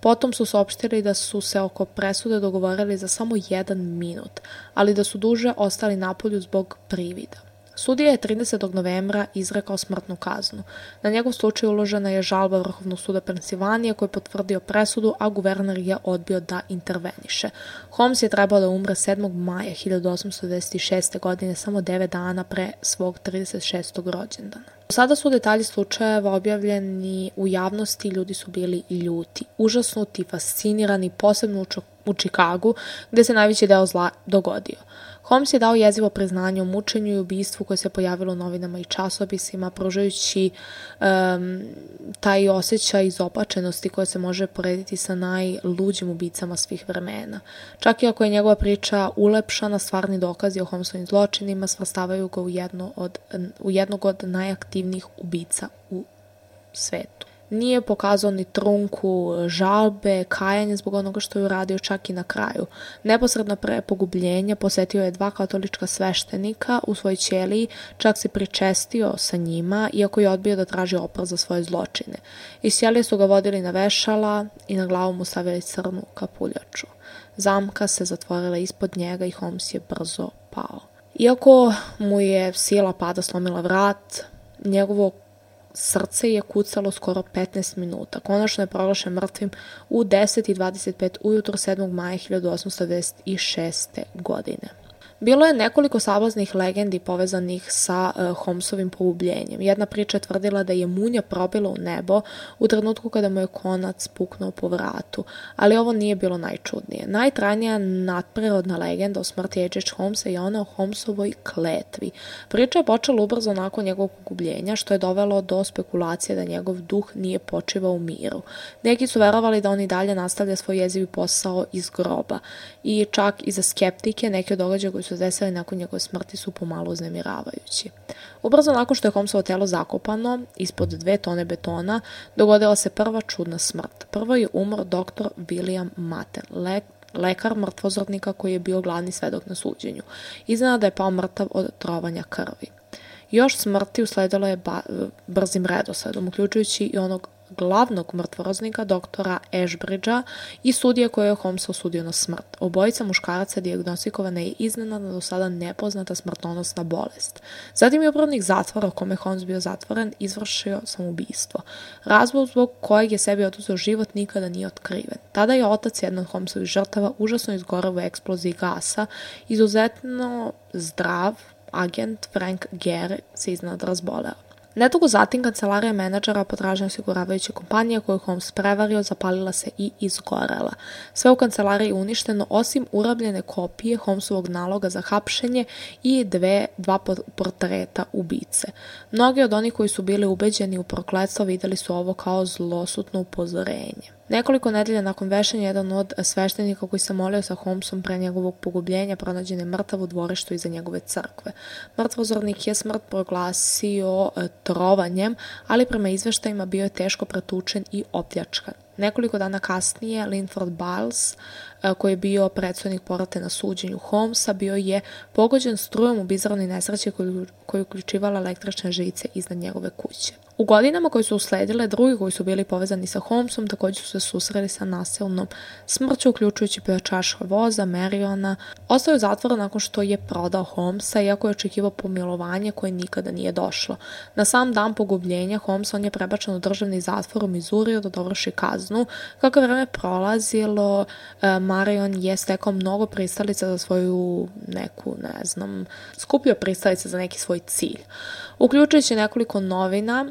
Potom su saopštili da su se oko presude dogovorili za samo jedan minut, ali da su duže ostali napolju zbog privida. Sudija je 30. novembra izrekao smrtnu kaznu. Na njegov slučaj uložena je žalba Vrhovnog suda Pensilvanije koji je potvrdio presudu, a guverner je odbio da interveniše. Holmes je trebao da umre 7. maja 1826. godine, samo 9 dana pre svog 36. rođendana. Sada su detalji slučajeva objavljeni u javnosti, ljudi su bili ljuti, užasnuti, fascinirani, posebno u Čikagu, gde se najveći deo zla dogodio. Holmes je dao jezivo priznanje o mučenju i ubistvu koje se pojavilo u novinama i časopisima, pružajući um, taj osjećaj izopačenosti koje se može porediti sa najluđim ubicama svih vremena. Čak i ako je njegova priča ulepšana, stvarni dokazi o Holmesovim zločinima svrstavaju ga u, jedno od, u jednog od najaktivnijih ubica u svetu. Nije pokazao ni trunku žalbe, kajanje zbog onoga što je uradio čak i na kraju. Neposredno pre pogubljenja posetio je dva katolička sveštenika u svojoj ćeliji, čak se pričestio sa njima, iako je odbio da traži oprost za svoje zločine. Iz ćelije su ga vodili na vešala i na glavu mu stavili crnu kapuljaču. Zamka se zatvorila ispod njega i Holmes je brzo pao. Iako mu je sila pada slomila vrat, njegovo Srce je kucalo skoro 15 minuta. Konačno je proglašen mrtvim u 10.25 ujutro 7. maja 1826. godine. Bilo je nekoliko sablaznih legendi povezanih sa uh, Holmesovim pogubljenjem. Jedna priča je tvrdila da je munja probila u nebo u trenutku kada mu je konac puknuo po vratu, ali ovo nije bilo najčudnije. Najtrajnija nadprirodna legenda o smrti H.H. Holmesa je ona o Holmesovoj kletvi. Priča je počela ubrzo nakon njegovog pogubljenja, što je dovelo do spekulacije da njegov duh nije počivao u miru. Neki su verovali da on i dalje nastavlja svoj jezivi posao iz groba i čak i za skeptike neke od događaja koji su desili nakon njegove smrti su pomalo uznemiravajući. Ubrzo nakon što je Holmesovo telo zakopano ispod dve tone betona, dogodila se prva čudna smrt. Prvo je umro dr. William Maten, lek lekar mrtvozornika koji je bio glavni svedok na suđenju. Iznenada je pao mrtav od trovanja krvi. Još smrti usledilo je brzim redosledom, uključujući i onog glavnog mrtvoroznika, doktora Ashbridgea i sudija koji je Holmes osudio na smrt. Obojica muškaraca diagnostikovana je iznenadna do sada nepoznata smrtonosna bolest. Zatim je upravnik zatvora u kome Holmes bio zatvoren izvršio samoubistvo. Razlog zbog kojeg je sebi oduzeo život nikada nije otkriven. Tada je otac jedna od Holmesovih žrtava užasno izgorao u eksploziji gasa, izuzetno zdrav, agent Frank Gehry se iznad razboleo. Nedugo zatim kancelarija menadžera potražnje osiguravajuće kompanije koju Holmes prevario zapalila se i izgorela. Sve u kancelariji uništeno osim urabljene kopije Holmesovog naloga za hapšenje i dve, dva portreta ubice. Mnogi od onih koji su bili ubeđeni u prokletstvo videli su ovo kao zlosutno upozorenje. Nekoliko nedelja nakon vešanja, jedan od sveštenika koji se molio sa Holmesom pre njegovog pogubljenja pronađen je mrtav u dvorištu iza njegove crkve. Mrtvozornik je smrt proglasio e, trovanjem, ali prema izveštajima bio je teško pretučen i opljačkan. Nekoliko dana kasnije Linford Biles, e, koji je bio predsjednik porate na suđenju Holmesa, bio je pogođen strujom u bizarnoj nesreći koju, koju uključivala električne žice iznad njegove kuće. U godinama koje su usledile, drugi koji su bili povezani sa Holmesom također su se susreli sa nasilnom smrću, uključujući pojačaša voza, Mariona. Ostao je zatvora nakon što je prodao Holmesa, iako je očekivao pomilovanje koje nikada nije došlo. Na sam dan pogubljenja Holmes on je prebačen u državni zatvor u Mizuriju da dovrši kaznu. Kako vreme prolazilo, e, Marion je stekao mnogo pristalica za svoju neku, ne znam, skupio pristalice za neki svoj cilj. Uključujući nekoliko novina,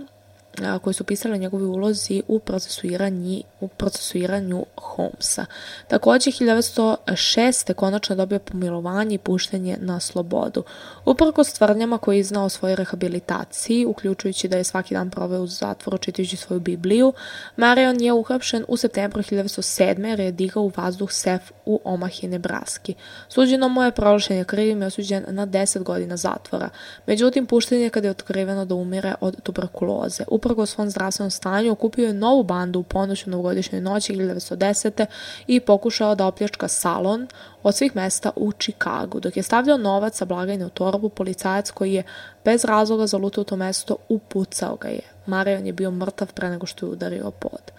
koji su pisali njegovi ulozi u procesuiranju, u procesuiranju Holmesa. Takođe, 1906. konačno dobio pomilovanje i puštenje na slobodu. Uprko tvrdnjama koje je iznao o svojoj rehabilitaciji, uključujući da je svaki dan proveo u zatvoru čitajući svoju Bibliju, Marion je uhapšen u septembru 1907. jer je digao u vazduh sef u Omahi, Nebraski. Suđeno mu je proglašen je krivim i osuđen na 10 godina zatvora. Međutim, pušten je kada je otkriveno da umire od tuberkuloze. Uprko svom zdravstvenom stanju okupio je novu bandu u ponoću novogodišnjoj noći 1910. i pokušao da opljačka salon od svih mesta u Čikagu. Dok je stavljao novac sa blagajne u torbu, policajac koji je bez razloga zalutao to mesto upucao ga je. Marion je bio mrtav pre nego što je udario pod.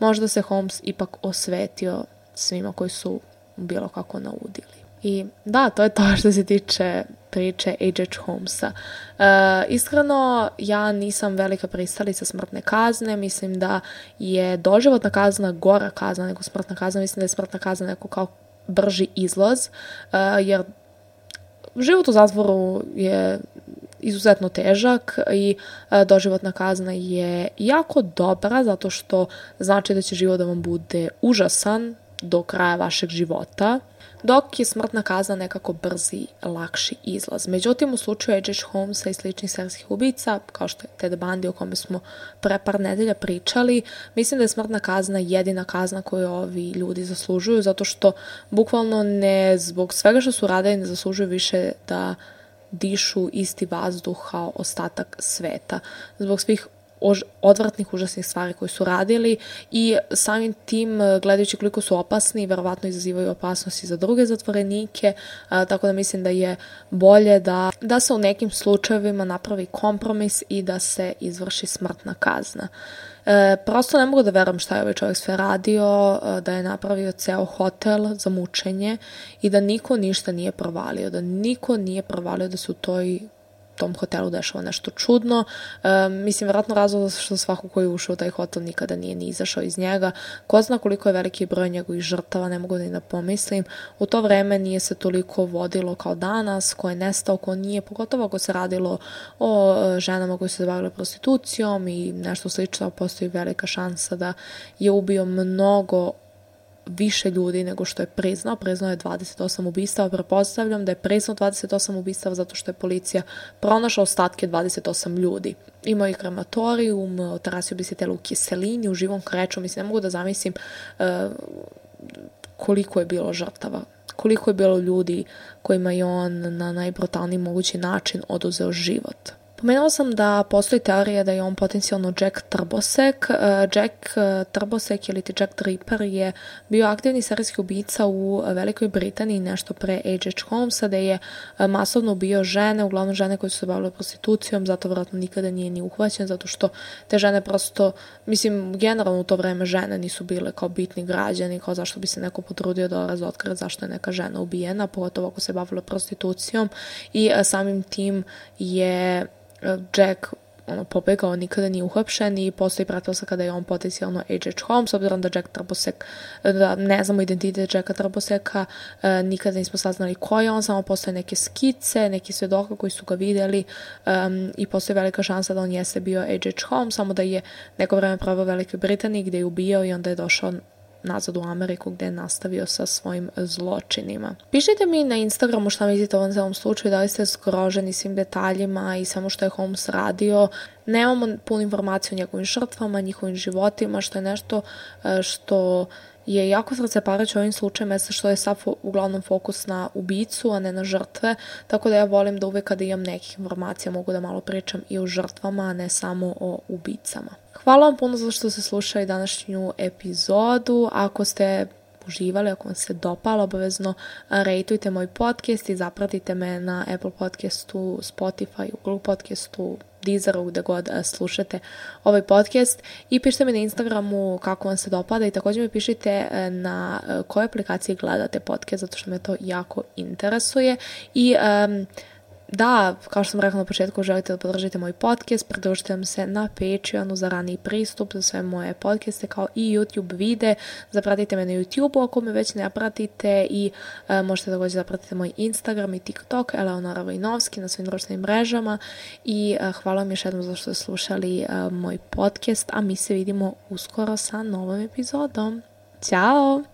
Možda se Holmes ipak osvetio svima koji su bilo kako naudili. I da, to je to što se tiče priče H.H. Holmesa. Uh, iskreno, ja nisam velika pristalica smrtne kazne, mislim da je doživotna kazna gora kazna nego smrtna kazna, mislim da je smrtna kazna neko kao brži izlaz, uh, jer život u zatvoru je izuzetno težak i e, doživotna kazna je jako dobra zato što znači da će život da vam bude užasan do kraja vašeg života dok je smrtna kazna nekako brzi, lakši izlaz. Međutim, u slučaju H.H. Holmesa i sličnih serijskih ubica, kao što je Ted Bundy o kome smo pre par nedelja pričali, mislim da je smrtna kazna jedina kazna koju ovi ljudi zaslužuju, zato što bukvalno ne zbog svega što su radili ne zaslužuju više da dišu isti vazduh kao ostatak sveta. Zbog svih odvratnih, užasnih stvari koje su radili i samim tim, e, gledajući koliko su opasni, verovatno izazivaju opasnosti za druge zatvorenike, a, tako da mislim da je bolje da, da se u nekim slučajevima napravi kompromis i da se izvrši smrtna kazna. E, prosto ne mogu da verujem šta je ovaj čovjek sve radio, e, da je napravio ceo hotel za mučenje i da niko ništa nije provalio, da niko nije provalio da se u toj tom hotelu dešava nešto čudno. E, mislim, vjerojatno razlog što svako koji je ušao u taj hotel nikada nije ni izašao iz njega. Ko zna koliko je veliki broj njegovih žrtava, ne mogu da i da pomislim. U to vreme nije se toliko vodilo kao danas, ko je nestao, ko nije, pogotovo ako se radilo o e, ženama koje su se bavile prostitucijom i nešto slično, postoji velika šansa da je ubio mnogo više ljudi nego što je priznao. Priznao je 28 ubistava. Prepostavljam da je priznao 28 ubistava zato što je policija pronašla ostatke 28 ljudi. Imao i krematorijum, tarasio bi se telo u kiselini, u živom kreću. Mislim, ne mogu da zamislim uh, koliko je bilo žrtava koliko je bilo ljudi kojima je on na najbrutalniji mogući način oduzeo život. Pomenula sam da postoji teorija da je on potencijalno Jack Trbosek. E, Jack e, Trbosek ili ti Jack Ripper je bio aktivni serijski ubica u Velikoj Britaniji nešto pre H.H. Holmesa, da je e, masovno ubio žene, uglavnom žene koje su se bavile prostitucijom, zato vjerojatno nikada nije ni uhvaćen, zato što te žene prosto, mislim, generalno u to vreme žene nisu bile kao bitni građani, kao zašto bi se neko potrudio da razotkre zašto je neka žena ubijena, pogotovo ako se bavila prostitucijom i samim tim je Jack ono, pobegao, nikada nije uhapšen i postoji pretpostavka kada je on potencijalno H.H. Holmes, obzirom da Jack Trbosek, da ne znamo identitet Jacka Trboseka, e, nikada nismo saznali ko je on, samo postoje neke skice, neki svedoka koji su ga videli um, i postoji velika šansa da on jeste bio H.H. Holmes, samo da je neko vreme probao u Velikoj Britaniji gde je ubijao i onda je došao nazad u Ameriku gde je nastavio sa svojim zločinima. Pišite mi na Instagramu šta mislite o ovom celom slučaju, da li ste skroženi svim detaljima i samo što je Holmes radio. Nemamo punu informaciju o njegovim žrtvama, njihovim životima, što je nešto e, što je jako srce parać ovim slučajem jeste što je sad uglavnom fokus na ubicu, a ne na žrtve, tako da ja volim da uvek kada imam nekih informacija mogu da malo pričam i o žrtvama, a ne samo o ubicama. Hvala vam puno za što ste slušali današnju epizodu. Ako ste uživali, ako vam se dopalo, obavezno rejtujte moj podcast i zapratite me na Apple podcastu, Spotify, Google podcastu, Deezeru, gde god slušate ovaj podcast i pišite mi na Instagramu kako vam se dopada i također mi pišite na e, kojoj aplikaciji gledate podcast, zato što me to jako interesuje i um, da, kao što sam rekla na početku, želite da podržite moj podcast, pridružite vam se na Patreonu za rani pristup za sve moje podcaste kao i YouTube vide. Zapratite me na YouTube ako me već ne pratite i uh, možete također zapratite moj Instagram i TikTok, Eleonora Vojnovski na svim društvenim mrežama i uh, hvala vam još jednom za što ste slušali uh, moj podcast, a mi se vidimo uskoro sa novom epizodom. Ćao!